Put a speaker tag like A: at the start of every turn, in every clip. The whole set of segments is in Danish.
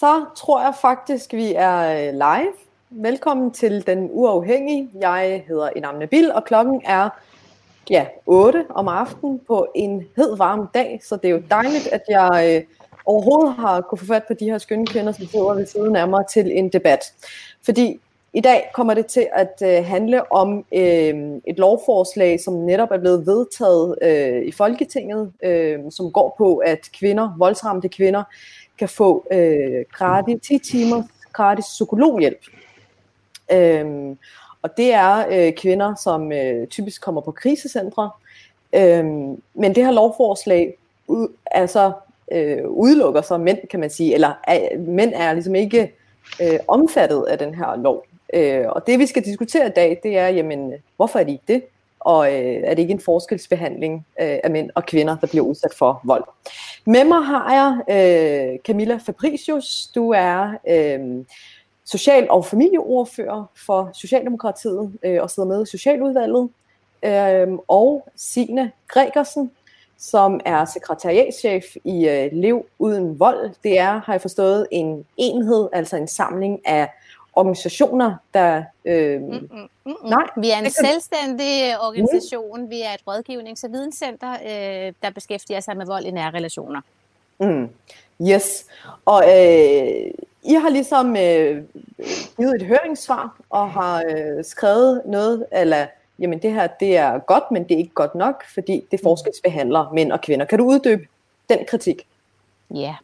A: Så tror jeg faktisk, vi er øh, live. Velkommen til Den Uafhængige. Jeg hedder Inam Nabil, og klokken er ja, 8 om aftenen på en hed varm dag, så det er jo dejligt, at jeg øh, overhovedet har kunne få fat på de her skønne kvinder, som sidder ved siden af mig til en debat. Fordi i dag kommer det til at øh, handle om øh, et lovforslag, som netop er blevet vedtaget øh, i Folketinget, øh, som går på, at kvinder, voldsramte kvinder, kan få øh, gratis 10 timer gratis psykologhjælp. Øhm, og det er øh, kvinder, som øh, typisk kommer på krisecentre. Øhm, men det her lovforslag ud, altså, øh, udelukker så mænd, kan man sige, eller øh, mænd er ligesom ikke øh, omfattet af den her lov. Øh, og det vi skal diskutere i dag, det er, jamen, hvorfor er de ikke det? Og øh, er det ikke en forskelsbehandling øh, af mænd og kvinder, der bliver udsat for vold. Med mig har jeg øh, Camilla Fabricius. Du er øh, social- og familieordfører for Socialdemokratiet øh, og sidder med i Socialudvalget. Øh, og Signe Gregersen, som er sekretariatschef i øh, Lev Uden Vold. Det er, har jeg forstået, en enhed, altså en samling af organisationer, der... Øh, mm, mm,
B: mm, mm. Nej, vi er en selvstændig organisation. Mm. Vi er et rådgivnings- og videnscenter, øh, der beskæftiger sig med vold i nære relationer.
A: Mm. Yes. Og øh, I har ligesom øh, givet et høringssvar og har øh, skrevet noget, eller jamen det her det er godt, men det er ikke godt nok, fordi det forskelsbehandler mænd og kvinder. Kan du uddybe den kritik?
B: Ja,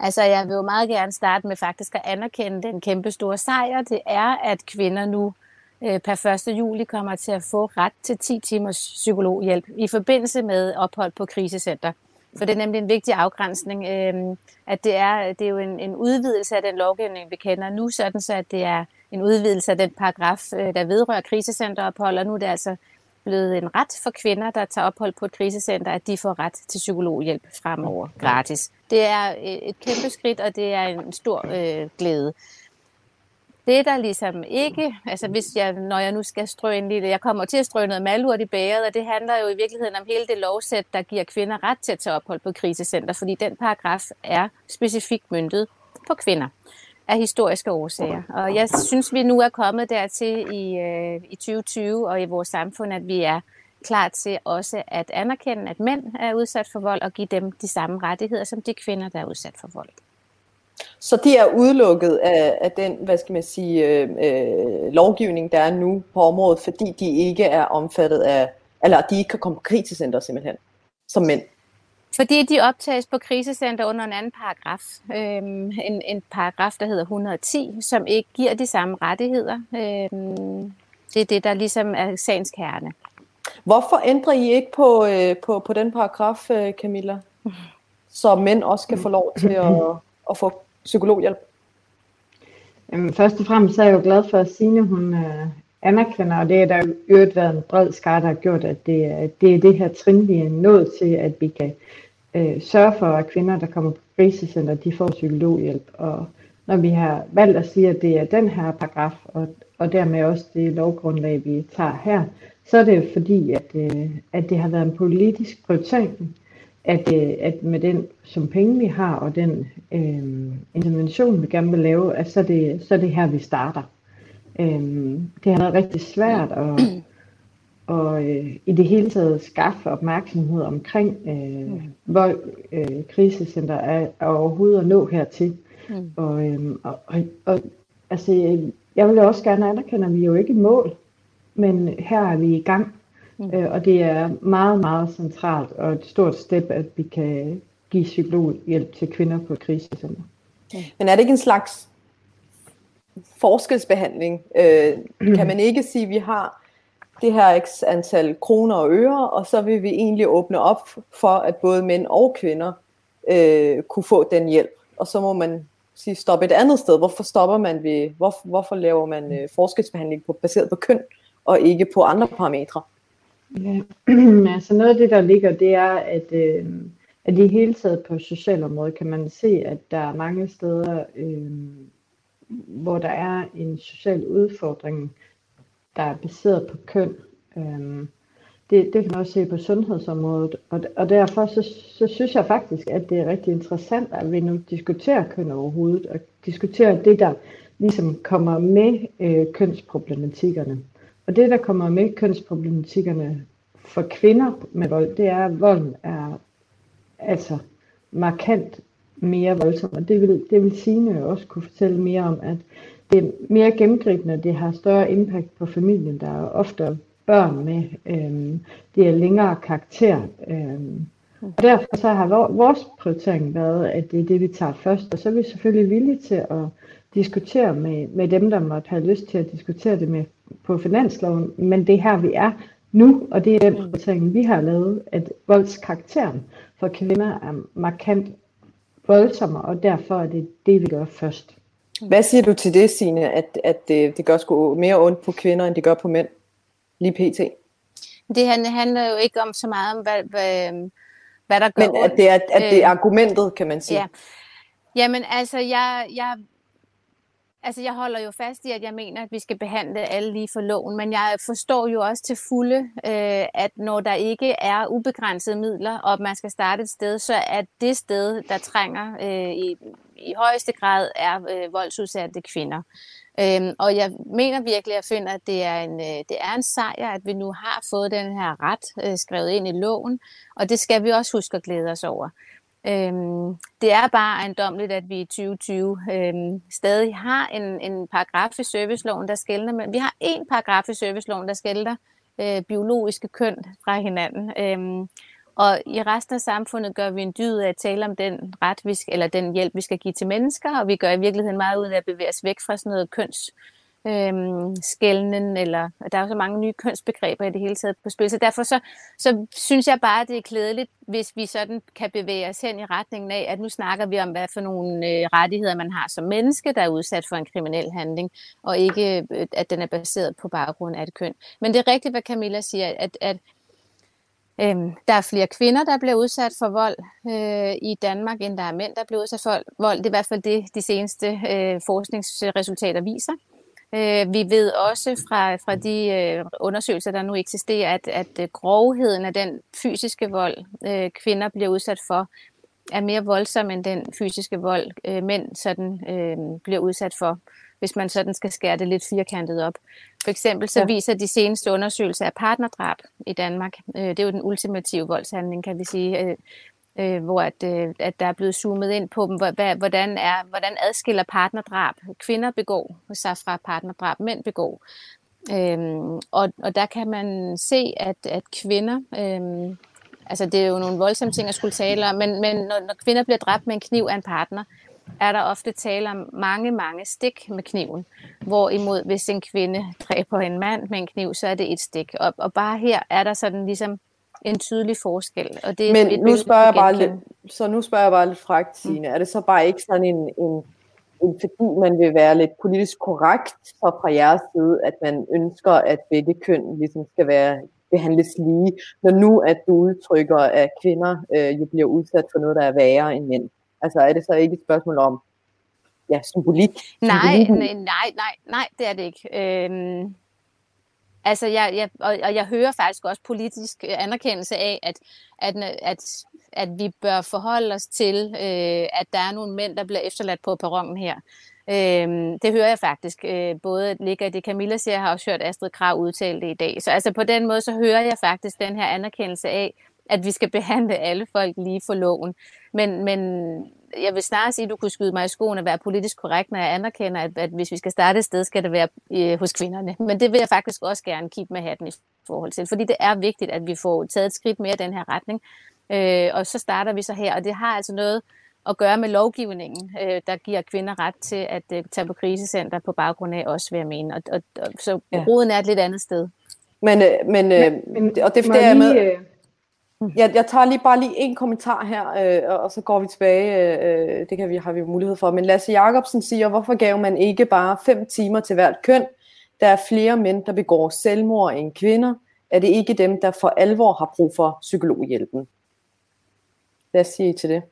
B: Altså, jeg vil jo meget gerne starte med faktisk at anerkende den kæmpe store sejr. Det er, at kvinder nu øh, per 1. juli kommer til at få ret til 10 timers psykologhjælp i forbindelse med ophold på krisecenter. For det er nemlig en vigtig afgrænsning, øh, at det er, det er jo en, en udvidelse af den lovgivning, vi kender nu, sådan så at det er en udvidelse af den paragraf, øh, der vedrører krisecenterophold, og nu er det altså blevet en ret for kvinder, der tager ophold på et krisecenter, at de får ret til psykologhjælp fremover gratis. Det er øh, et kæmpe skridt, og det er en stor øh, glæde. Det der ligesom ikke, altså hvis jeg, når jeg nu skal strø en lille, jeg kommer til at strø noget malurt i bæret, og det handler jo i virkeligheden om hele det lovsæt, der giver kvinder ret til at tage ophold på krisecenter, fordi den paragraf er specifikt myndet på kvinder af historiske årsager. Og jeg synes, vi nu er kommet dertil i, øh, i 2020 og i vores samfund, at vi er klar til også at anerkende, at mænd er udsat for vold, og give dem de samme rettigheder som de kvinder, der er udsat for vold.
A: Så de er udelukket af, af den, hvad skal man sige, øh, øh, lovgivning, der er nu på området, fordi de ikke er omfattet af, eller de ikke kan komme på krisecenter simpelthen, som mænd.
B: Fordi de optages på krisecenter under en anden paragraf. Øhm, en, en paragraf, der hedder 110, som ikke giver de samme rettigheder. Øhm, det er det, der ligesom er sagens kerne.
A: Hvorfor ændrer I ikke på, øh, på, på den paragraf, øh, Camilla? Så mænd også kan få lov til at, at få psykologhjælp?
C: Jamen, først og fremmest er jeg jo glad for, at Signe hun øh, anerkender, og det er der jo øvrigt været en bred skar, der har gjort, at det, er, det er det her trin, vi er nået til, at vi kan øh, sørge for, at kvinder, der kommer på krisecenter, de får psykologhjælp. Og når vi har valgt at sige, at det er den her paragraf, og, og dermed også det lovgrundlag, vi tager her, så er det fordi, at, øh, at det har været en politisk prioritering, at, øh, at med den som penge vi har, og den øh, intervention vi gerne vil lave, at så er det, så er det her, vi starter. Øh, det har været rigtig svært at, og øh, i det hele taget skaffe opmærksomhed omkring, øh, mm. hvor øh, krisecenter er, er overhovedet at nå hertil. Mm. Og, øh, og, og, og altså, jeg vil også gerne anerkende, at vi er jo ikke i mål, men her er vi i gang. Mm. Øh, og det er meget, meget centralt og et stort step, at vi kan give psykologhjælp til kvinder på krisecenter.
A: Men er det ikke en slags forskelsbehandling? Øh, kan man ikke sige, at vi har det her x antal kroner og øre, og så vil vi egentlig åbne op for, at både mænd og kvinder øh, kunne få den hjælp. Og så må man sige stoppe et andet sted. Hvorfor stopper man ved, hvor, hvorfor laver man øh, forskelsbehandling på, baseret på køn, og ikke på andre parametre?
C: Ja, altså noget af det, der ligger, det er, at, øh, at i hele taget på socialområdet kan man se, at der er mange steder, øh, hvor der er en social udfordring, der er baseret på køn. Øh, det, det kan man også se på sundhedsområdet. Og, og derfor så, så synes jeg faktisk, at det er rigtig interessant, at vi nu diskuterer køn overhovedet, og diskuterer det, der ligesom kommer med øh, kønsproblematikkerne. Og det, der kommer med kønsproblematikkerne for kvinder med vold, det er, at volden er altså markant mere voldsom. Og det vil, det vil Signe også kunne fortælle mere om, at det er mere gennemgribende, det har større impact på familien. Der er ofte børn med, Øh, det er længere karakter. Øh, og derfor så har vores prioritering været, at det er det, vi tager først. Og så er vi selvfølgelig villige til at diskutere med, med dem, der måtte have lyst til at diskutere det med på finansloven. Men det er her, vi er nu, og det er den prioritering, vi har lavet, at voldskarakteren for kvinder er markant voldsommere, og derfor er det det, vi gør først.
A: Hvad siger du til det, Signe, at, at det, det gør sgu mere ondt på kvinder, end det gør på mænd? Lige pt.
B: Det handler jo ikke om så meget om, hvad, hvad, hvad der gør
A: Men at det er, at det er øh, argumentet, kan man sige.
B: Ja. Jamen altså, jeg, jeg Altså, jeg holder jo fast i, at jeg mener, at vi skal behandle alle lige for loven, men jeg forstår jo også til fulde, øh, at når der ikke er ubegrænsede midler, og man skal starte et sted, så er det sted, der trænger øh, i, i højeste grad, er øh, voldsudsatte kvinder. Øhm, og jeg mener virkelig, at jeg finder, at det er, en, øh, det er en sejr, at vi nu har fået den her ret øh, skrevet ind i loven, og det skal vi også huske at glæde os over. Øhm, det er bare ejendomligt, at vi i 2020 øhm, stadig har en, en paragraf i serviceloven, der skældner, men vi har en paragraf i serviceloven, der skældner øh, biologiske køn fra hinanden. Øhm, og i resten af samfundet gør vi en dyd af at tale om den ret, vi skal, eller den hjælp, vi skal give til mennesker, og vi gør i virkeligheden meget ud af at bevæge os væk fra sådan noget køns øhm, skældnen, eller der er jo så mange nye kønsbegreber i det hele taget på spil. Så derfor så, så synes jeg bare, at det er klædeligt, hvis vi sådan kan bevæge os hen i retningen af, at nu snakker vi om, hvad for nogle øh, rettigheder man har som menneske, der er udsat for en kriminel handling, og ikke øh, at den er baseret på baggrund af et køn. Men det er rigtigt, hvad Camilla siger, at, at Øhm, der er flere kvinder, der bliver udsat for vold øh, i Danmark, end der er mænd, der bliver udsat for vold. Det er i hvert fald det, de seneste øh, forskningsresultater viser. Øh, vi ved også fra, fra de øh, undersøgelser, der nu eksisterer, at, at øh, grovheden af den fysiske vold, øh, kvinder bliver udsat for, er mere voldsom end den fysiske vold, øh, mænd sådan, øh, bliver udsat for, hvis man sådan skal skære det lidt firkantet op. For eksempel så ja. viser de seneste undersøgelser af partnerdrab i Danmark, øh, det er jo den ultimative voldshandling, kan vi sige, øh, øh, hvor at, øh, at der er blevet zoomet ind på dem, hvordan, er, hvordan adskiller partnerdrab kvinder begår sig fra partnerdrab mænd begår. Øhm, og, og der kan man se, at, at kvinder, øhm, altså det er jo nogle voldsomme ting at skulle tale om, men, men når, når kvinder bliver dræbt med en kniv af en partner, er der ofte tale om mange, mange stik med kniven. Hvorimod hvis en kvinde dræber en mand med en kniv, så er det et stik. Og, og bare her er der sådan ligesom en tydelig forskel. Og det er
A: Men nu spørger jeg bare lidt, så nu spørger jeg bare lidt fragt, mm. Signe. Mm. Er det så bare ikke sådan en, en, en, fordi man vil være lidt politisk korrekt, så fra jeres side, at man ønsker, at begge køn ligesom skal være behandles lige, når nu at du udtrykker, at kvinder øh, jo bliver udsat for noget, der er værre end mænd? Altså er det så ikke et spørgsmål om ja, symbolik?
B: Nej, nej, nej, nej, nej, det er det ikke. Øhm, Altså, jeg, jeg, og, og jeg hører faktisk også politisk øh, anerkendelse af, at, at, at, at vi bør forholde os til, øh, at der er nogle mænd, der bliver efterladt på perronen her. Øh, det hører jeg faktisk. Øh, både ligger det, Camilla siger, jeg har også hørt Astrid Krav udtale det i dag. Så altså på den måde, så hører jeg faktisk den her anerkendelse af, at vi skal behandle alle folk lige for loven. Men, men jeg vil snarere sige, at du kunne skyde mig i skoen at være politisk korrekt, når jeg anerkender, at, at hvis vi skal starte et sted, skal det være øh, hos kvinderne. Men det vil jeg faktisk også gerne kigge med hatten i forhold til, fordi det er vigtigt, at vi får taget et skridt mere i den her retning. Øh, og så starter vi så her, og det har altså noget at gøre med lovgivningen, øh, der giver kvinder ret til at øh, tage på krisecenter på baggrund af også, vil jeg mene. Og, og, og, så ja. roden er et lidt andet sted.
A: Men, øh, men, øh, men og det, det er med... Øh jeg, jeg tager lige bare lige en kommentar her, øh, og så går vi tilbage. Øh, det kan vi, har vi jo mulighed for. Men Lasse Jacobsen siger, hvorfor gav man ikke bare fem timer til hvert køn? Der er flere mænd, der begår selvmord end kvinder. Er det ikke dem, der for alvor har brug for psykologhjælpen? Hvad siger I til det?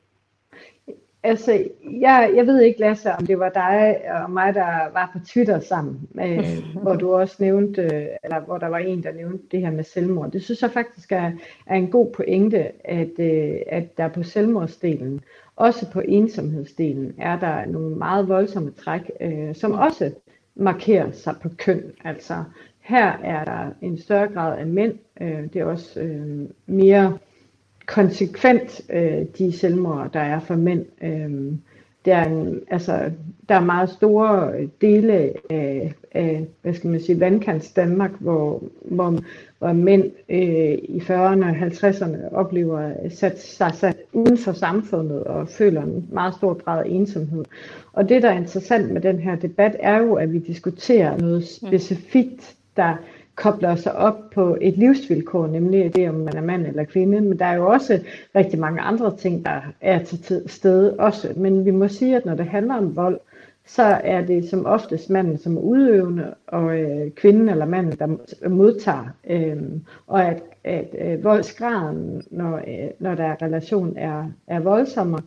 C: Altså, jeg, jeg ved ikke, Lasse, om det var dig og mig, der var på Twitter sammen, øh, hvor du også nævnte, eller hvor der var en, der nævnte det her med selvmord. Det synes jeg faktisk er, er en god pointe, at, øh, at der på selvmordsdelen, også på ensomhedsdelen, er der nogle meget voldsomme træk, øh, som også markerer sig på køn. Altså, her er der en større grad af mænd. Øh, det er også øh, mere konsekvent øh, de selvmord, der er for mænd. Øh, der, er en, altså, der er meget store dele af, af hvad skal man sige, vandkants Danmark, hvor, hvor, hvor mænd øh, i 40'erne og 50'erne oplever at sætte sig sat uden for samfundet og føler en meget stor grad af ensomhed. Og det, der er interessant med den her debat, er jo, at vi diskuterer noget specifikt, der kobler sig op på et livsvilkår, nemlig det, om man er mand eller kvinde. Men der er jo også rigtig mange andre ting, der er til stede også. Men vi må sige, at når det handler om vold, så er det som oftest manden, som er udøvende, og øh, kvinden eller manden, der modtager. Øh, og at, at øh, voldsgraden, når, øh, når der er relation, er, er voldsommere.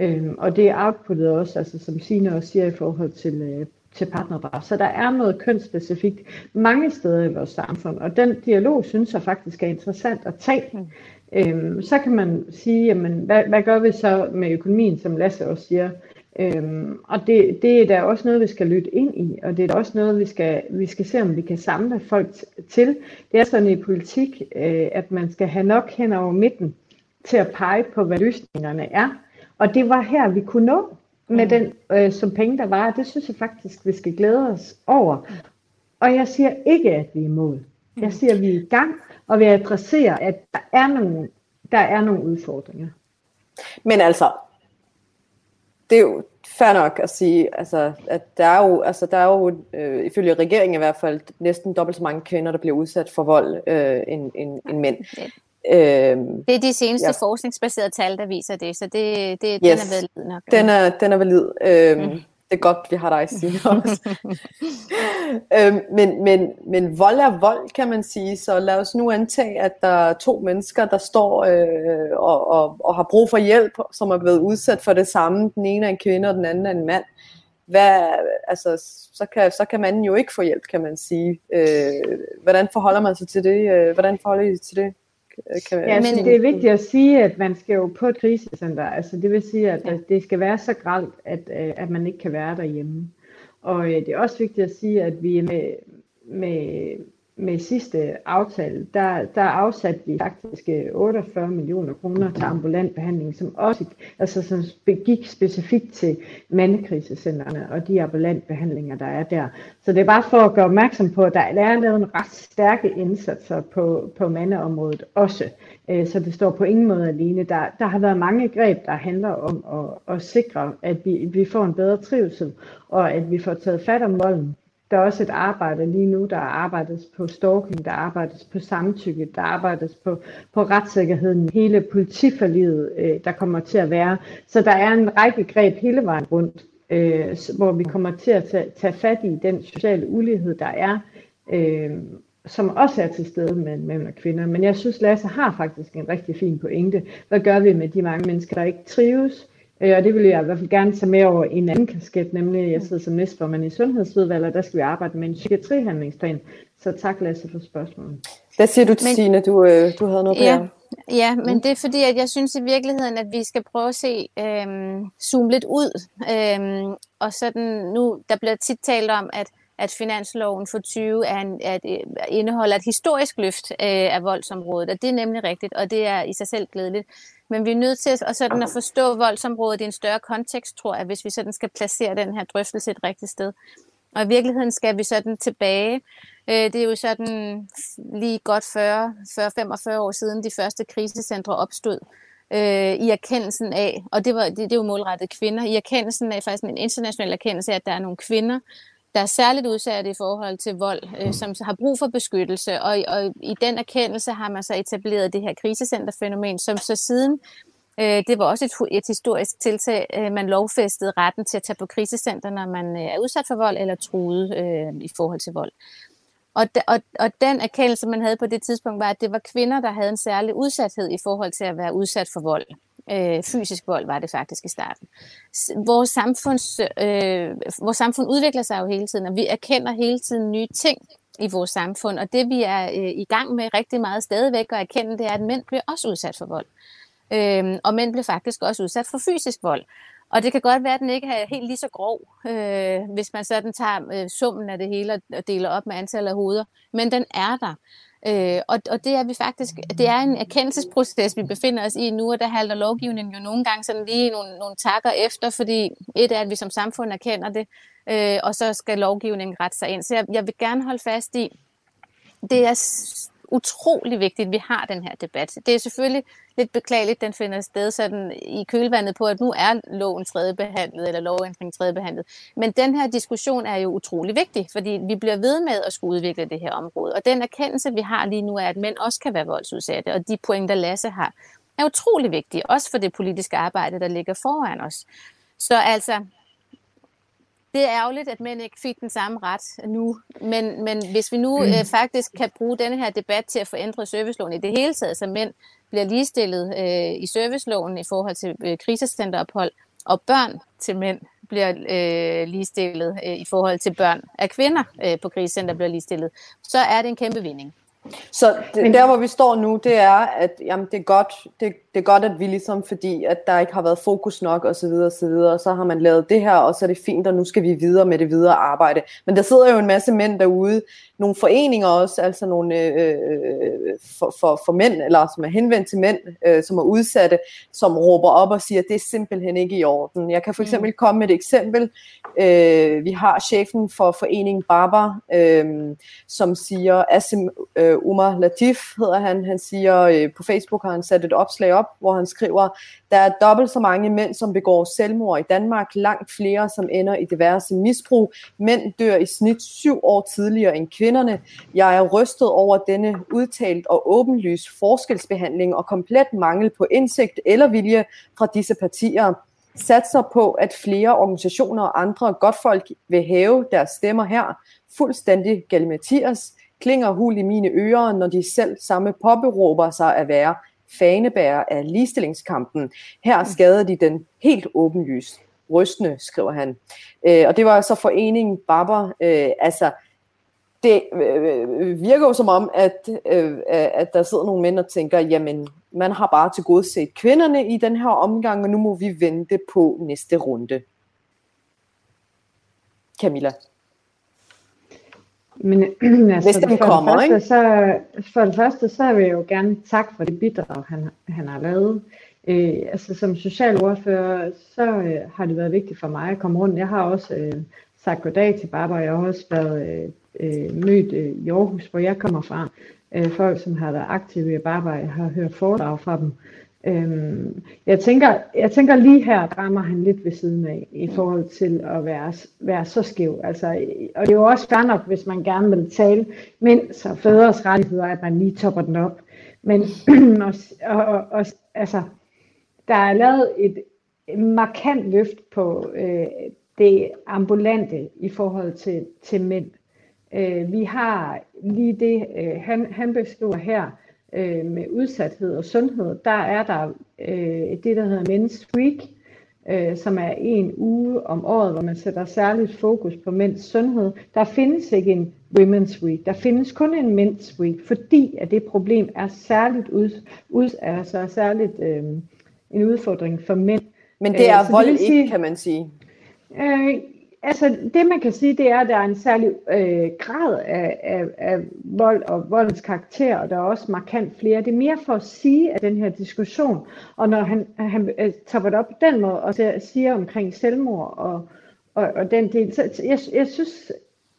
C: Øh, og det er outputtet også, altså som Signe også siger i forhold til, øh, til partnerdrab. Så der er noget kønsspecifikt mange steder i vores samfund, og den dialog synes jeg faktisk er interessant at tage. Mm. Øhm, så kan man sige, jamen, hvad, hvad gør vi så med økonomien, som Lasse også siger. Øhm, og det, det er da også noget, vi skal lytte ind i, og det er da også noget, vi skal, vi skal se, om vi kan samle folk til. Det er sådan i politik, øh, at man skal have nok hen over midten til at pege på, hvad løsningerne er. Og det var her, vi kunne nå med mm. den øh, som penge, der var. Det synes jeg faktisk, vi skal glæde os over. Og jeg siger ikke, at vi er imod. Jeg mm. siger, at vi er i gang, og vi adresserer, at der er nogle, der er nogle udfordringer.
A: Men altså, det er jo fair nok at sige, altså, at der er jo, altså, der er jo øh, ifølge regeringen i hvert fald næsten dobbelt så mange kvinder, der bliver udsat for vold øh, end, end, end mænd.
B: Øhm, det er de seneste ja. forskningsbaserede tal, der viser det, så det, det, yes. den er valid nok.
A: Den er, den er valid. Øhm, mm. Det er godt, vi har dig, Signe, også. øhm, men, men, men vold er vold, kan man sige, så lad os nu antage, at der er to mennesker, der står øh, og, og, og har brug for hjælp, som er blevet udsat for det samme. Den ene er en kvinde, og den anden er en mand. Hvad, altså, så, kan, så kan manden jo ikke få hjælp, kan man sige. Øh, hvordan forholder man sig til det? Øh, hvordan forholder I til det?
C: Kan ja, men det er vigtigt at sige, at man skal jo på et krisecenter. Altså det vil sige, at ja. det skal være så gralt, at, øh, at man ikke kan være derhjemme. Og øh, det er også vigtigt at sige, at vi med, med med sidste aftale, der, der afsatte vi faktisk øh, 48 millioner kroner til ambulant behandling, som også altså, som gik specifikt til mandekrisecentrene og de ambulant behandlinger, der er der. Så det er bare for at gøre opmærksom på, at der er lavet en ret stærke indsatser på, på mandeområdet også. Øh, så det står på ingen måde alene. Der, der har været mange greb, der handler om at, at sikre, at vi, vi får en bedre trivsel, og at vi får taget fat om volden der er også et arbejde lige nu, der arbejdes på stalking, der arbejdes på samtykke, der arbejdes på, på retssikkerheden, hele politiforlivet, øh, der kommer til at være. Så der er en række greb hele vejen rundt, øh, hvor vi kommer til at tage, tage fat i den sociale ulighed, der er, øh, som også er til stede med mænd og kvinder. Men jeg synes, Lasse har faktisk en rigtig fin pointe. Hvad gør vi med de mange mennesker, der ikke trives? Øh, og det vil jeg i hvert fald gerne tage med over i en anden kasket, nemlig at jeg sidder som næstformand i Sundhedsudvalget, og der skal vi arbejde med en psykiatrihandlingsplan. Så tak Lasse for spørgsmålet.
A: Hvad siger du til men, Signe? Du, øh, du havde noget på
B: ja, ja, men mm. det er fordi, at jeg synes i virkeligheden, at vi skal prøve at se, øhm, zoome lidt ud. Øhm, og sådan nu, der bliver tit talt om, at at finansloven for 20 er en, at, øh, indeholder et historisk løft øh, af voldsområdet, og det er nemlig rigtigt, og det er i sig selv glædeligt. Men vi er nødt til at, sådan at forstå voldsområdet i en større kontekst, tror jeg, hvis vi sådan skal placere den her drøftelse et rigtigt sted. Og i virkeligheden skal vi sådan tilbage. Øh, det er jo sådan lige godt 40-45 år siden de første krisecentre opstod øh, i erkendelsen af, og det var det, det er jo målrettet kvinder, i erkendelsen af faktisk en international erkendelse af, at der er nogle kvinder, der er særligt udsatte i forhold til vold, øh, som har brug for beskyttelse. Og, og i den erkendelse har man så etableret det her krisecenterfænomen, som så siden, øh, det var også et, et historisk tiltag, øh, man lovfæstede retten til at tage på krisecenter, når man øh, er udsat for vold eller truet øh, i forhold til vold. Og, og, og den erkendelse, man havde på det tidspunkt, var, at det var kvinder, der havde en særlig udsathed i forhold til at være udsat for vold. Øh, fysisk vold var det faktisk i starten. Vores, samfunds, øh, vores samfund udvikler sig jo hele tiden, og vi erkender hele tiden nye ting i vores samfund. Og det vi er øh, i gang med rigtig meget stadigvæk at erkende, det er, at mænd bliver også udsat for vold. Øh, og mænd bliver faktisk også udsat for fysisk vold. Og det kan godt være, at den ikke er helt lige så grov, øh, hvis man sådan tager øh, summen af det hele og deler op med antallet af hoveder. Men den er der. Øh, og, og det er vi faktisk, det er en erkendelsesproces, vi befinder os i nu, og der halter lovgivningen jo nogle gange sådan lige nogle, nogle takker efter, fordi et er, at vi som samfund erkender det, øh, og så skal lovgivningen rette sig ind. Så jeg, jeg vil gerne holde fast i, det er utrolig vigtigt, at vi har den her debat. Det er selvfølgelig lidt beklageligt, den finder sted sådan i kølvandet på, at nu er loven tredje behandlet, eller lovændringen tredje behandlet. Men den her diskussion er jo utrolig vigtig, fordi vi bliver ved med at skulle udvikle det her område. Og den erkendelse, vi har lige nu, er, at mænd også kan være voldsudsatte, og de pointer, Lasse har, er utrolig vigtige, også for det politiske arbejde, der ligger foran os. Så altså, det er ærgerligt, at mænd ikke fik den samme ret nu, men, men hvis vi nu øh, faktisk kan bruge denne her debat til at forændre serviceloven i det hele taget, så mænd bliver ligestillet øh, i serviceloven i forhold til øh, krisecenterophold, og børn til mænd bliver øh, ligestillet øh, i forhold til børn af kvinder øh, på krisecenter bliver ligestillet, så er det en kæmpe vinding.
A: Så det, der, hvor vi står nu, det er, at jamen, det, er godt, det, det er godt, at vi ligesom, fordi at der ikke har været fokus nok, og så videre, og så videre, så har man lavet det her, og så er det fint, og nu skal vi videre med det videre arbejde. Men der sidder jo en masse mænd derude, nogle foreninger også, altså nogle øh, øh, for, for, for mænd, eller som er henvendt til mænd, øh, som er udsatte, som råber op og siger, at det er simpelthen ikke i orden. Jeg kan for mm. eksempel komme med et eksempel. Øh, vi har chefen for foreningen Barber, øh, som siger, Asim øh, Umar Latif hedder han, han siger, øh, på Facebook har han sat et opslag op, hvor han skriver, der er dobbelt så mange mænd, som begår selvmord i Danmark, langt flere, som ender i diverse misbrug. Mænd dør i snit syv år tidligere end kvinderne. Jeg er rystet over denne udtalt og åbenlys forskelsbehandling og komplet mangel på indsigt eller vilje fra disse partier satser på, at flere organisationer og andre godtfolk vil hæve deres stemmer her, fuldstændig galimatias, klinger hul i mine ører, når de selv samme påberåber sig at være fanebærer af ligestillingskampen. Her skader de den helt åbenlyst. Rystende, skriver han. Øh, og det var så foreningen Barber. Øh, altså, det øh, virker jo som om, at, øh, at der sidder nogle mænd og tænker, jamen, man har bare til gode set kvinderne i den her omgang, og nu må vi vente på næste runde. Camilla.
C: Men altså, Hvis den for kommer, det første, ikke? Så, for det første, så vil jeg jo gerne takke for det bidrag, han, han har lavet. Øh, altså som socialordfører, så øh, har det været vigtigt for mig at komme rundt. Jeg har også øh, sagt goddag til Barbara, jeg har også været øh, øh, mødt øh, i Aarhus, hvor jeg kommer fra. Øh, folk, som har været aktive i Barbara, jeg har hørt foredrag fra dem. Øhm, jeg, tænker, jeg tænker lige her rammer han lidt ved siden af i forhold til at være, være så skæv. Altså, og det er jo også fair nok, hvis man gerne vil tale mænds og fædres rettigheder, at man lige topper den op. Men og, og, og, altså, der er lavet et markant løft på øh, det ambulante i forhold til, til mænd. Øh, vi har lige det, øh, han, han beskriver her, øh, med udsathed og sundhed, der er der øh, det, der hedder Men's Week, øh, som er en uge om året, hvor man sætter særligt fokus på mænds sundhed. Der findes ikke en Women's Week, der findes kun en Men's Week, fordi at det problem er særligt, ud, ud, altså særligt øh, en udfordring for mænd.
A: Men det er øh, vold sige, ikke, kan man sige.
C: Øh, altså det man kan sige, det er, at der er en særlig øh, grad af, af, af vold og voldens karakter, og der er også markant flere. Det er mere for at sige, at den her diskussion, og når han, han øh, tager det op på den måde, og siger omkring selvmord og, og, og den del, så jeg, jeg synes,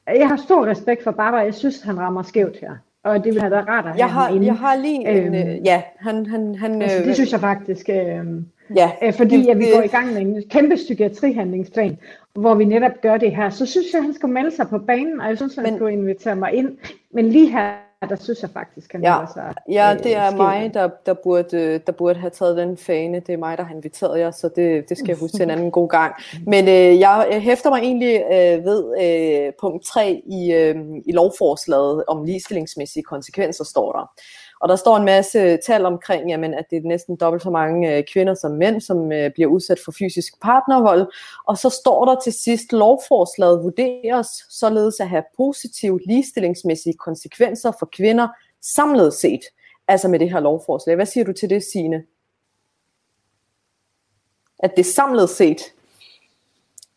C: jeg har stor respekt for Barbara, jeg synes, han rammer skævt her. Og det vil have været rart at have
A: jeg har, Jeg har lige en, øhm, øh, ja, han, han, han
C: altså, det øh, synes jeg faktisk, øh, ja, øh, fordi at vi går i gang med en kæmpe psykiatrihandlingsplan, hvor vi netop gør det her, så synes jeg, at han skal melde sig på banen, og jeg synes, han men, skulle invitere mig ind. Men lige her, der synes jeg faktisk, han
A: ja, sig. Ja, øh, det er mig, der, der, burde, der burde have taget den fane. Det er mig, der har inviteret jer, så det, det skal jeg huske til en anden god gang. Men øh, jeg hæfter mig egentlig øh, ved øh, punkt 3 i, øh, i lovforslaget om ligestillingsmæssige konsekvenser, står der. Og der står en masse tal omkring, jamen, at det er næsten dobbelt så mange øh, kvinder som mænd, som øh, bliver udsat for fysisk partnervold. Og så står der til sidst, lovforslaget vurderes således at have positive ligestillingsmæssige konsekvenser for kvinder samlet set. Altså med det her lovforslag. Hvad siger du til det, Signe? At det samlet set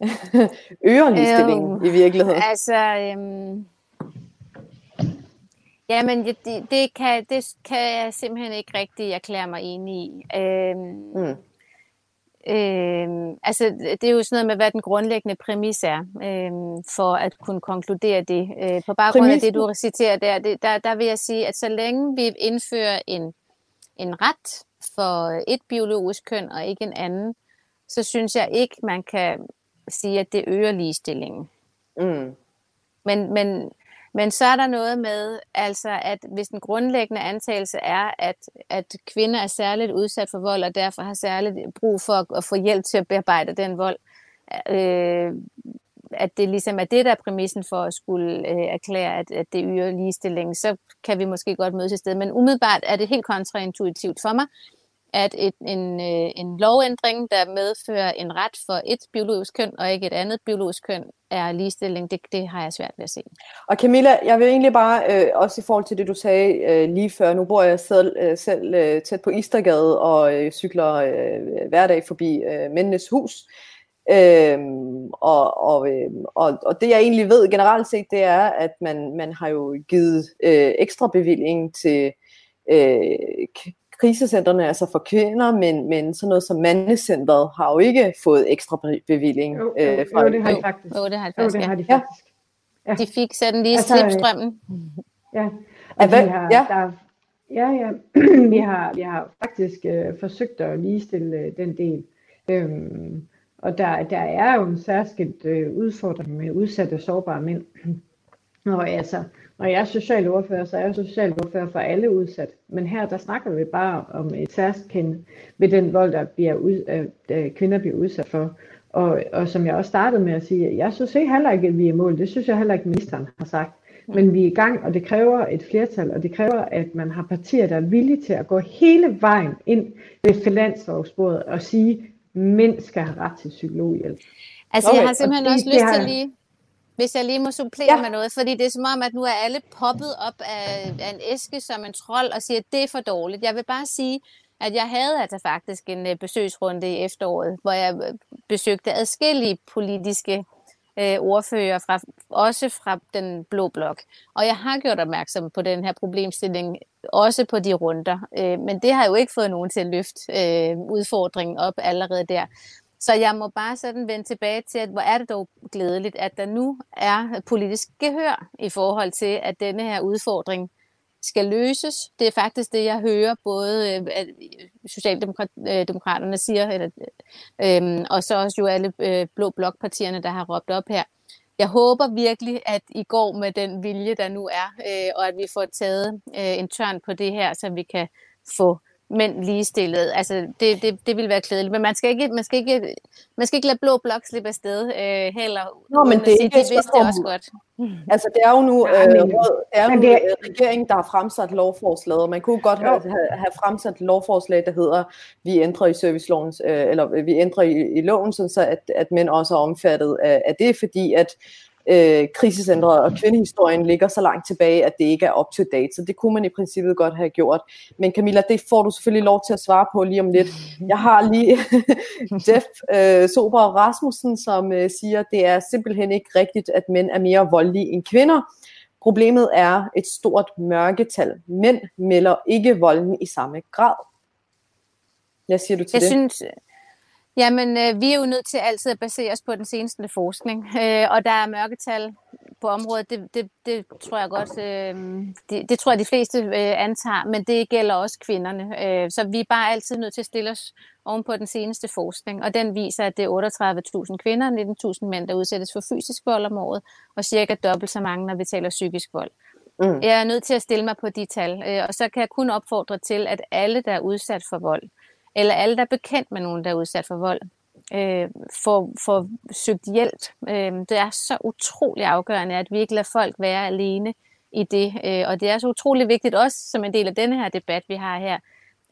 A: øger ligestillingen øhm, i virkeligheden?
B: Altså, øhm, jamen det, det, kan, det kan jeg simpelthen ikke rigtig erklære mig enig i. Øhm, mm. Øhm, altså, det er jo sådan noget med, hvad den grundlæggende præmis er, øhm, for at kunne konkludere det. Øh, på baggrund Præmissen. af det, du citerer der, det, der, der vil jeg sige, at så længe vi indfører en, en ret for et biologisk køn og ikke en anden, så synes jeg ikke, man kan sige, at det øger ligestillingen. Mm. Men, men, men så er der noget med, altså, at hvis den grundlæggende antagelse er, at, at kvinder er særligt udsat for vold, og derfor har særligt brug for at, at få hjælp til at bearbejde den vold, øh, at det ligesom er det, der er præmissen for at skulle øh, erklære, at, at det yder ligestilling, så kan vi måske godt mødes i stedet. Men umiddelbart er det helt kontraintuitivt for mig, at et, en, øh, en lovændring, der medfører en ret for et biologisk køn og ikke et andet biologisk køn, er ligestilling. Det, det har jeg svært ved at se.
A: Og Camilla, jeg vil egentlig bare, øh, også i forhold til det, du sagde øh, lige før, nu bor jeg selv, øh, selv øh, tæt på Istergade og øh, cykler øh, hver dag forbi øh, Mændenes Hus. Øhm, og, og, øhm, og, og det jeg egentlig ved generelt set, det er, at man, man har jo givet øh, ekstra bevilling til øh, krisecentrene, altså for kvinder, men, men sådan noget som mandecentret har jo ikke fået ekstra bevilling.
C: Jo, jo, øh, fra jo det har de faktisk.
B: Jo, det har de faktisk. Jo, det har de faktisk. Ja. De fik sådan lige altså, slipstrømmen.
C: Ja, og vi har, ja. Der, ja, ja. vi, har, vi har faktisk øh, forsøgt at ligestille øh, den del. Øhm, og der, der er jo en særskilt øh, udfordring med udsatte sårbare mænd. Og altså, når jeg er socialordfører, så er jeg socialordfører for alle udsat. Men her, der snakker vi bare om et særskilt ved den vold, der bliver ud, øh, kvinder bliver udsat for. Og, og som jeg også startede med at sige, jeg synes ikke heller ikke, at vi er mål. Det synes jeg heller ikke, ministeren har sagt. Men vi er i gang, og det kræver et flertal, og det kræver, at man har partier, der er villige til at gå hele vejen ind ved finanslovsbordet og sige, at mænd skal have ret til psykologhjælp.
B: Altså, okay, jeg har simpelthen det, også lyst til lige hvis jeg lige må supplere ja. med noget, fordi det er som om, at nu er alle poppet op af, af en æske som en trold og siger, at det er for dårligt. Jeg vil bare sige, at jeg havde altså faktisk en øh, besøgsrunde i efteråret, hvor jeg øh, besøgte adskillige politiske øh, ordfører, fra, også fra den blå blok. Og jeg har gjort opmærksom på den her problemstilling, også på de runder. Øh, men det har jo ikke fået nogen til at løfte øh, udfordringen op allerede der. Så jeg må bare sådan vende tilbage til, at hvor er det dog glædeligt, at der nu er politisk gehør i forhold til, at denne her udfordring skal løses. Det er faktisk det, jeg hører både øh, Socialdemokraterne øh, siger, eller, øh, øhm, og så også jo alle øh, blå blokpartierne, der har råbt op her. Jeg håber virkelig, at I går med den vilje, der nu er, øh, og at vi får taget øh, en tørn på det her, så vi kan få mænd ligestillet. Altså, det, det, det vil være klædeligt. Men man skal ikke, man skal ikke, man skal ikke lade blå blok slippe afsted øh, heller.
A: Nå, men det er ikke
B: de vidste det også godt.
A: Altså, det er jo nu, øh, det er jo nu. Øh, regeringen, der har fremsat lovforslaget. Man kunne godt have, have fremsat lovforslag, der hedder, vi ændrer i serviceloven, øh, eller vi ændrer i, i loven, så at, at mænd også er omfattet af, af det, fordi at øh, krisecentret og kvindehistorien ligger så langt tilbage, at det ikke er up to date. Så det kunne man i princippet godt have gjort. Men Camilla, det får du selvfølgelig lov til at svare på lige om lidt. Jeg har lige Jeff øh, Sober Rasmussen, som øh, siger, at det er simpelthen ikke rigtigt, at mænd er mere voldelige end kvinder. Problemet er et stort mørketal. Mænd melder ikke volden i samme grad. Hvad siger du til
B: jeg
A: det?
B: Synes, Jamen, øh, vi er jo nødt til altid at basere os på den seneste forskning, øh, og der er mørketal på området, det, det, det tror jeg godt, øh, det, det tror jeg de fleste øh, antager, men det gælder også kvinderne. Øh, så vi er bare altid nødt til at stille os oven på den seneste forskning, og den viser, at det er 38.000 kvinder og 19.000 mænd, der udsættes for fysisk vold om året, og cirka dobbelt så mange, når vi taler psykisk vold. Mm. Jeg er nødt til at stille mig på de tal, øh, og så kan jeg kun opfordre til, at alle, der er udsat for vold, eller alle, der er bekendt med nogen, der er udsat for vold, øh, får, får søgt hjælp. Øh, det er så utrolig afgørende, at vi ikke lader folk være alene i det. Øh, og det er så utrolig vigtigt, også som en del af denne her debat, vi har her,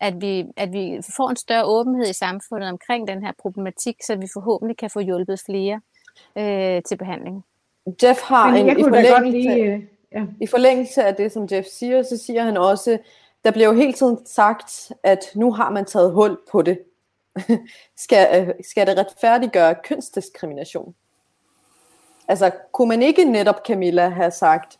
B: at vi, at vi får en større åbenhed i samfundet omkring den her problematik, så vi forhåbentlig kan få hjulpet flere øh, til behandling.
A: Jeff har en, i forlængelse, lige, øh, ja. i forlængelse af det, som Jeff siger, så siger han også, der bliver jo hele tiden sagt, at nu har man taget hul på det. skal, øh, skal det retfærdiggøre kønsdiskrimination? Altså, kunne man ikke netop, Camilla, have sagt,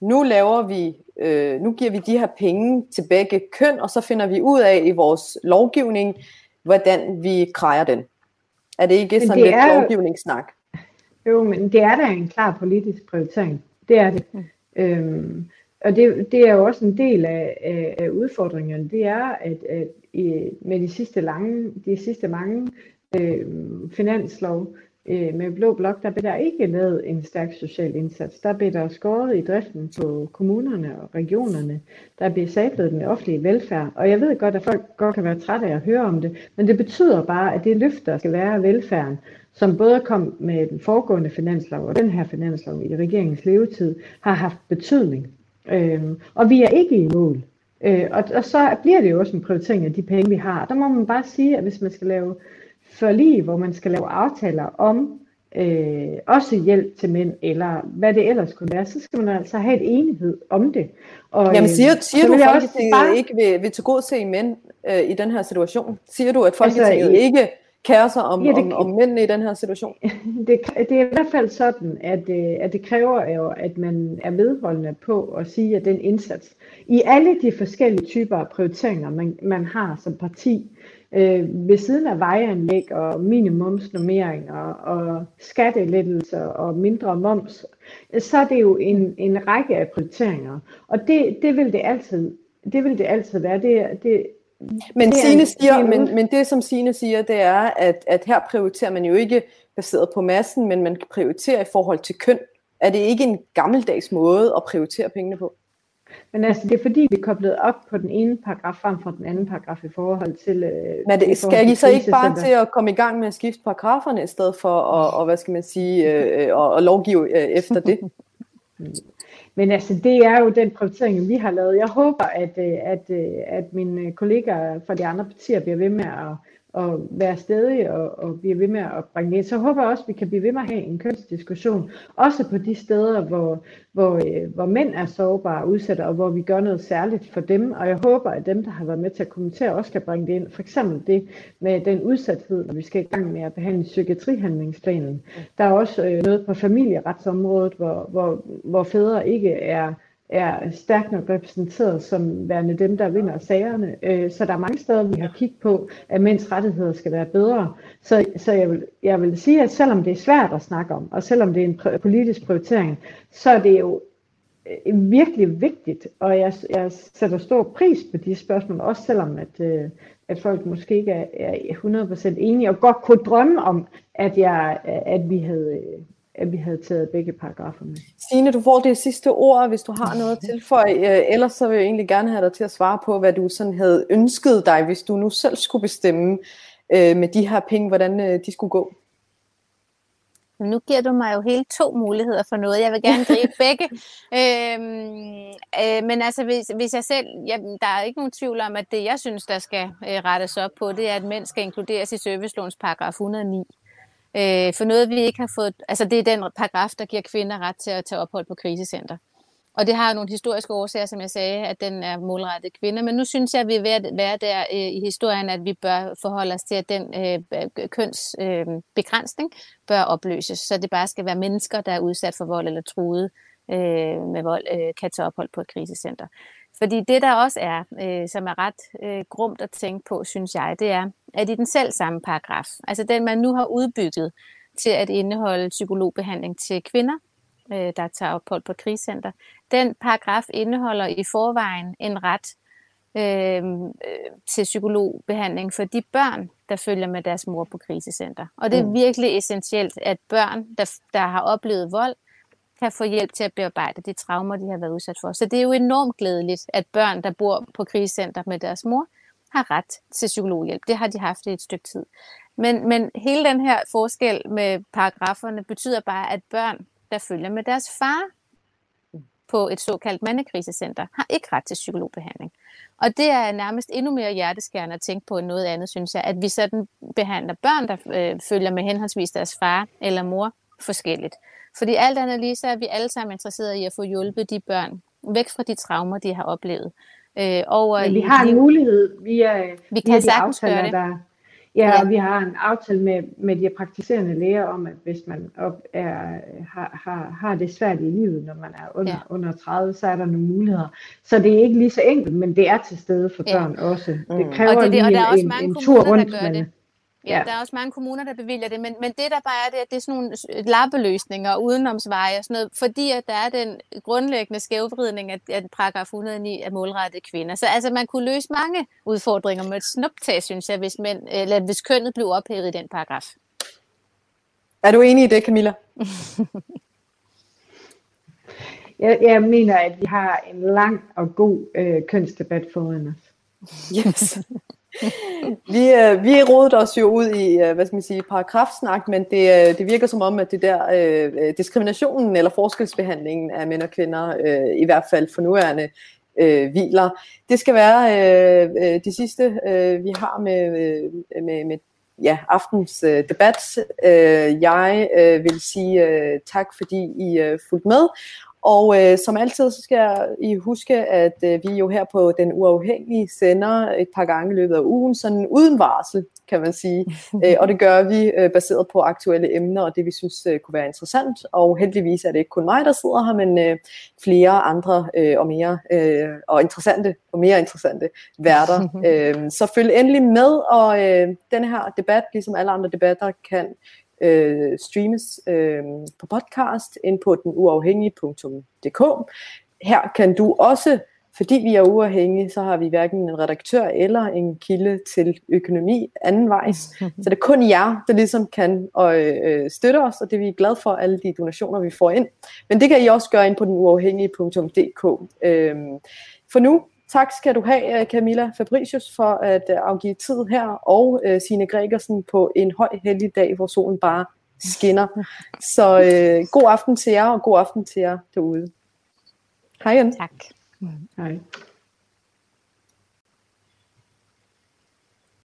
A: nu laver vi, øh, nu giver vi de her penge til begge køn, og så finder vi ud af i vores lovgivning, hvordan vi krejer den. Er det ikke sådan det lidt er, lovgivningssnak?
C: Jo, men det er da en klar politisk prioritering. Det er det. Mm. Øhm, og det, det er jo også en del af, af, af udfordringerne. Det er, at, at i, med de sidste, lange, de sidste mange øh, finanslov, øh, med Blå Blok, der blev der ikke lavet en stærk social indsats. Der blev der skåret i driften på kommunerne og regionerne. Der blev sablet den offentlige velfærd. Og jeg ved godt, at folk godt kan være trætte af at høre om det, men det betyder bare, at det løft, der skal være af velfærden, som både kom med den foregående finanslov og den her finanslov i regeringens levetid, har haft betydning. Øhm, og vi er ikke i mål. Øh, og, og så bliver det jo også en prioritering af de penge, vi har. Der må man bare sige, at hvis man skal lave forlig, hvor man skal lave aftaler om øh, også hjælp til mænd, eller hvad det ellers kunne være, så skal man altså have et enighed om det.
A: Og, Jamen siger, øh, siger du, at Folketinget bare... ikke vil, vil til god se mænd øh, i den her situation? Siger du, at Folketinget altså, ikke kære sig om, ja, det, om, om mændene i den her situation?
C: Det, det er i hvert fald sådan, at, øh, at det kræver jo, at man er vedholdende på at sige, at den indsats, i alle de forskellige typer af prioriteringer, man, man har som parti, øh, ved siden af vejanlæg og minimumsnormeringer og skattelettelser og mindre moms, så er det jo en, en række af prioriteringer. Og det, det vil det altid det vil det altid være. Det, det,
A: men, det Signe siger, men, men det som Signe siger, det er, at, at her prioriterer man jo ikke baseret på massen, men man prioriterer i forhold til køn. Er det ikke en gammeldags måde at prioritere pengene på?
C: Men altså, det er fordi, vi er koblet op på den ene paragraf frem for den anden paragraf i forhold til... Øh,
A: Men det, skal I så ikke bare til at komme i gang med at skifte paragraferne, i stedet for at, og, hvad skal man sige, øh, og, og lovgive øh, efter det?
C: Men altså, det er jo den prioritering, vi har lavet. Jeg håber, at, øh, at, øh, at mine øh, kollegaer fra de andre partier bliver ved med at at være stedig og, og blive ved med at bringe det. Så håber jeg også, at vi kan blive ved med at have en kønsdiskussion, også på de steder, hvor, hvor, øh, hvor mænd er sårbare og udsatte, og hvor vi gør noget særligt for dem. Og jeg håber, at dem, der har været med til at kommentere, også kan bringe det ind. For eksempel det med den udsathed, når vi skal i gang med at behandle psykiatrihandlingsplanen. Der er også øh, noget på familieretsområdet, hvor, hvor, hvor fædre ikke er er stærkt nok repræsenteret som værende dem, der vinder sagerne. Øh, så der er mange steder, vi har kigget på, at mænds rettigheder skal være bedre. Så, så jeg, vil, jeg vil sige, at selvom det er svært at snakke om, og selvom det er en politisk prioritering, så er det jo øh, virkelig vigtigt, og jeg, jeg sætter stor pris på de spørgsmål, også selvom at, øh, at folk måske ikke er, er 100% enige, og godt kunne drømme om, at, jeg, at vi havde øh, at vi havde taget begge paragrafer med.
A: Signe, du får det sidste ord, hvis du har noget at tilføje. Øh, ellers så vil jeg egentlig gerne have dig til at svare på, hvad du sådan havde ønsket dig, hvis du nu selv skulle bestemme øh, med de her penge, hvordan øh, de skulle gå.
B: Nu giver du mig jo hele to muligheder for noget. Jeg vil gerne gribe begge. Øhm, øh, men altså, hvis, hvis jeg selv... Jeg, der er ikke nogen tvivl om, at det, jeg synes, der skal øh, rettes op på, det er, at mænd skal inkluderes i servicelovens paragraf 109. Øh, for noget, vi ikke har fået... Altså, det er den paragraf, der giver kvinder ret til at tage ophold på krisecenter. Og det har nogle historiske årsager, som jeg sagde, at den er målrettet kvinder. Men nu synes jeg, at vi er ved at være der øh, i historien, at vi bør forholde os til, at den øh, kønsbegrænsning øh, bør opløses. Så det bare skal være mennesker, der er udsat for vold eller truet øh, med vold, øh, kan tage ophold på et krisecenter. Fordi det, der også er, øh, som er ret øh, grumt at tænke på, synes jeg, det er, at i den selv samme paragraf, altså den, man nu har udbygget til at indeholde psykologbehandling til kvinder, øh, der tager ophold på et krisecenter, den paragraf indeholder i forvejen en ret øh, til psykologbehandling for de børn, der følger med deres mor på krisecenter. Og det er mm. virkelig essentielt, at børn, der, der har oplevet vold, kan få hjælp til at bearbejde de traumer, de har været udsat for. Så det er jo enormt glædeligt, at børn, der bor på krisecenter med deres mor, har ret til psykologhjælp. Det har de haft i et stykke tid. Men, men hele den her forskel med paragraferne betyder bare, at børn, der følger med deres far på et såkaldt mandekrisecenter har ikke ret til psykologbehandling. Og det er nærmest endnu mere hjerteskærende at tænke på end noget andet, synes jeg, at vi sådan behandler børn, der øh, følger med henholdsvis deres far eller mor forskelligt. Fordi alt andet lige, så er vi alle sammen interesserede i at få hjulpet de børn væk fra de traumer, de har oplevet.
C: Øh, og, Men vi har en mulighed via,
B: vi kan
C: via
B: de aftaler, det.
C: der, Ja, ja. og vi har en aftale med, med de praktiserende læger om, at hvis man op er, har, har, har det svært i livet, når man er under, ja. under 30, så er der nogle muligheder. Så det er ikke lige så enkelt, men det er til stede for børn ja. også. Det kræver
B: og det,
C: det,
B: og der er også
C: en,
B: mange
C: en tur rundt.
B: Der gør det. Ja, der er også mange kommuner, der bevilger det, men, men det der bare er, det, at det er sådan nogle lappeløsninger, udenomsveje og sådan noget, fordi at der er den grundlæggende skævvridning, at, at paragraf 109 er målrettet kvinder. Så altså, man kunne løse mange udfordringer med et snuptag, synes jeg, hvis, mænd, eller hvis kønnet blev ophævet i den paragraf.
A: Er du enig i det, Camilla?
C: jeg, jeg mener, at vi har en lang og god øh, kønsdebat foran os.
A: Yes vi, øh, vi rodede os jo ud i, øh, hvad skal man sige, paragrafsnak, men det, øh, det virker som om, at det der øh, øh diskriminationen eller forskelsbehandlingen af mænd og kvinder, øh, i hvert fald for nuværende, øh, hviler. Det skal være øh, øh det sidste, øh, vi har med, øh, med, med ja, aftens øh, debat. Øh, jeg øh, vil sige øh, tak, fordi I øh, fulgte med, og øh, som altid, så skal I huske, at øh, vi jo her på Den Uafhængige sender et par gange i løbet af ugen, sådan uden varsel, kan man sige. øh, og det gør vi øh, baseret på aktuelle emner, og det vi synes øh, kunne være interessant. Og heldigvis er det ikke kun mig, der sidder her, men øh, flere andre øh, og mere øh, og interessante og mere interessante værter. øh, så følg endelig med, og øh, den her debat, ligesom alle andre debatter, kan øh, streames øh, på podcast ind på den uafhængige.dk. Her kan du også, fordi vi er uafhængige, så har vi hverken en redaktør eller en kilde til økonomi anden vejs. Så det er kun jer, der ligesom kan øh, øh støtte os, og det er vi glade for, alle de donationer, vi får ind. Men det kan I også gøre ind på den uafhængige.dk. Øh, for nu, Tak skal du have, øh, Camilla Fabricius, for at øh, afgive tid her, og uh, Signe Gregersen på en høj heldig dag, hvor solen bare skinner. Så uh, god aften til jer, og god aften til jer derude. Hej igen.
B: Tak.
C: Hej.